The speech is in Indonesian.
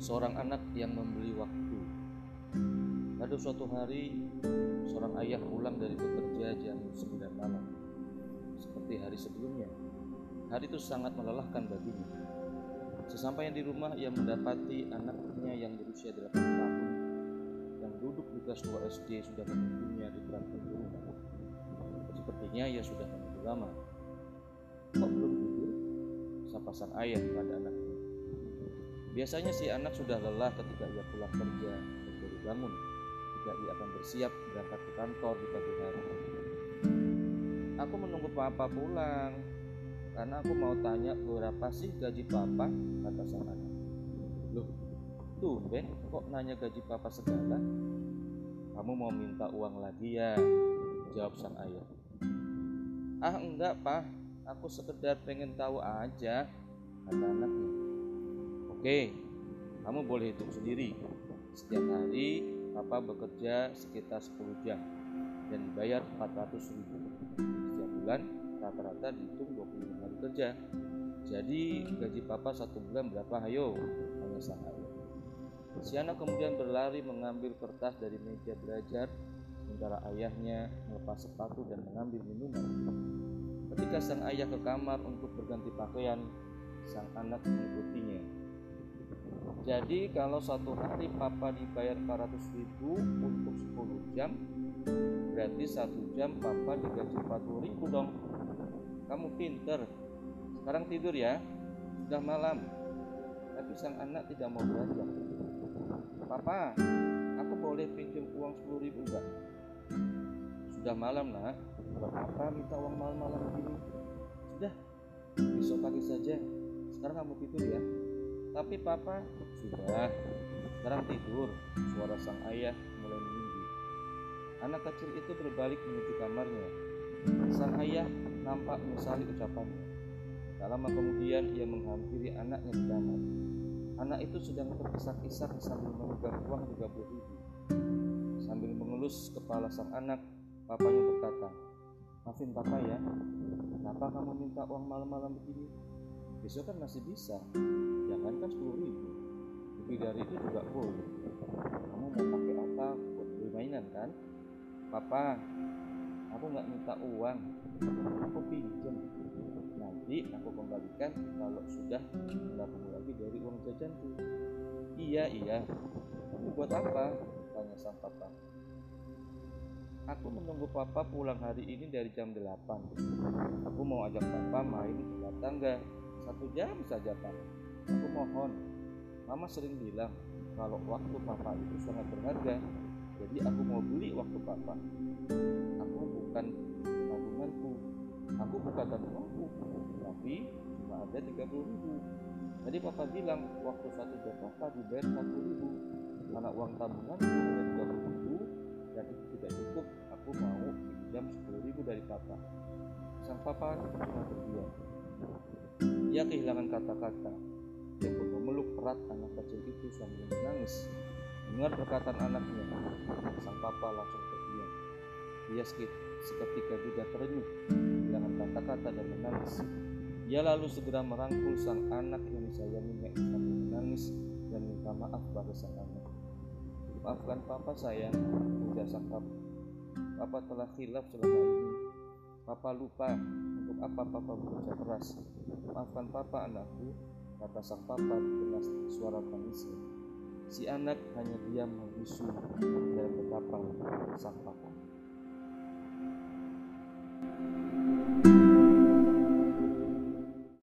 seorang anak yang membeli waktu. Pada suatu hari, seorang ayah pulang dari bekerja jam 9 malam. Seperti hari sebelumnya, hari itu sangat melelahkan baginya. Sesampainya di rumah, ia mendapati anaknya yang berusia 8 tahun yang duduk di kelas 2 SD sudah menunggunya di belakang rumah. Sepertinya ia sudah menunggu lama. Kok belum tidur? Sapa sang ayah pada anaknya. Biasanya si anak sudah lelah ketika ia pulang kerja dan baru bangun ketika ia akan bersiap berangkat ke kantor di pagi hari. Aku menunggu papa pulang karena aku mau tanya berapa sih gaji papa, kata sang anak. Loh, tumben kok nanya gaji papa segala? Kamu mau minta uang lagi ya? Jawab sang ayah. Ah enggak pak, aku sekedar pengen tahu aja, kata anaknya. Oke, kamu boleh hitung sendiri. Setiap hari Papa bekerja sekitar 10 jam dan dibayar 400 ribu. Setiap bulan rata-rata dihitung 25 hari kerja. Jadi gaji Papa satu bulan berapa? Ayo, tanya sang ayah. Si anak kemudian berlari mengambil kertas dari meja belajar sementara ayahnya melepas sepatu dan mengambil minuman. Ketika sang ayah ke kamar untuk berganti pakaian, sang anak mengikutinya. Jadi kalau satu hari papa dibayar 400 ribu untuk 10 jam Berarti satu jam papa digaji 40 ribu dong. Kamu pinter. Sekarang tidur ya. Sudah malam. Tapi sang anak tidak mau belajar. Papa Aku boleh pinjam uang 10 ribu enggak? Sudah malam nak. Buat apa minta uang malam-malam begini? Sudah. Besok pagi saja. Sekarang kamu tidur ya tapi papa sudah sekarang tidur. Suara sang ayah mulai meninggi. Anak kecil itu berbalik menuju kamarnya. Sang ayah nampak menyesali ucapannya. Tak lama kemudian ia menghampiri anaknya di kamar. Anak itu sedang terkisak-kisak sambil memegang uang 30 ribu. Sambil mengelus kepala sang anak, papanya berkata, Maafin papa ya, kenapa kamu minta uang malam-malam begini? Besok kan masih bisa jangan kan sepuluh ribu. Lebih dari itu juga boleh kamu mau pakai apa? Buat beli mainan kan? Papa aku nggak minta uang. Aku pinjam. Nanti aku kembalikan kalau sudah menabung lagi dari uang jajanku. Iya iya. Aku buat apa? Tanya sang papa. Aku menunggu papa pulang hari ini dari jam 8 Aku mau ajak papa main ke tangga. Satu jam saja pak Aku mohon, Mama sering bilang kalau waktu Papa itu sangat berharga. Jadi aku mau beli waktu Papa. Aku bukan tabunganku. Aku bukan tabunganku. Tapi cuma ada 30 ribu. Tadi Papa bilang waktu satu jam Papa dibayar 40 ribu. Karena uang tabunganku hanya 30 ribu dan itu tidak cukup. Aku mau pinjam 10 ribu dari Papa. Sang Papa cuma terdiam. Ia kehilangan kata-kata erat anak kecil itu sambil menangis. Dengar perkataan anaknya, sang papa langsung terdiam. Dia seketika juga terenyuh dengan kata-kata dan menangis. Dia lalu segera merangkul sang anak yang disayanginya sambil menangis dan minta maaf pada sang anak. Maafkan papa sayang, ujar sang papa. Papa telah hilaf selama ini. Papa lupa untuk apa papa bekerja keras. Maafkan papa anakku, kata sang papa dengan suara tangisnya. Si anak hanya diam membisu dan betapa sang papa.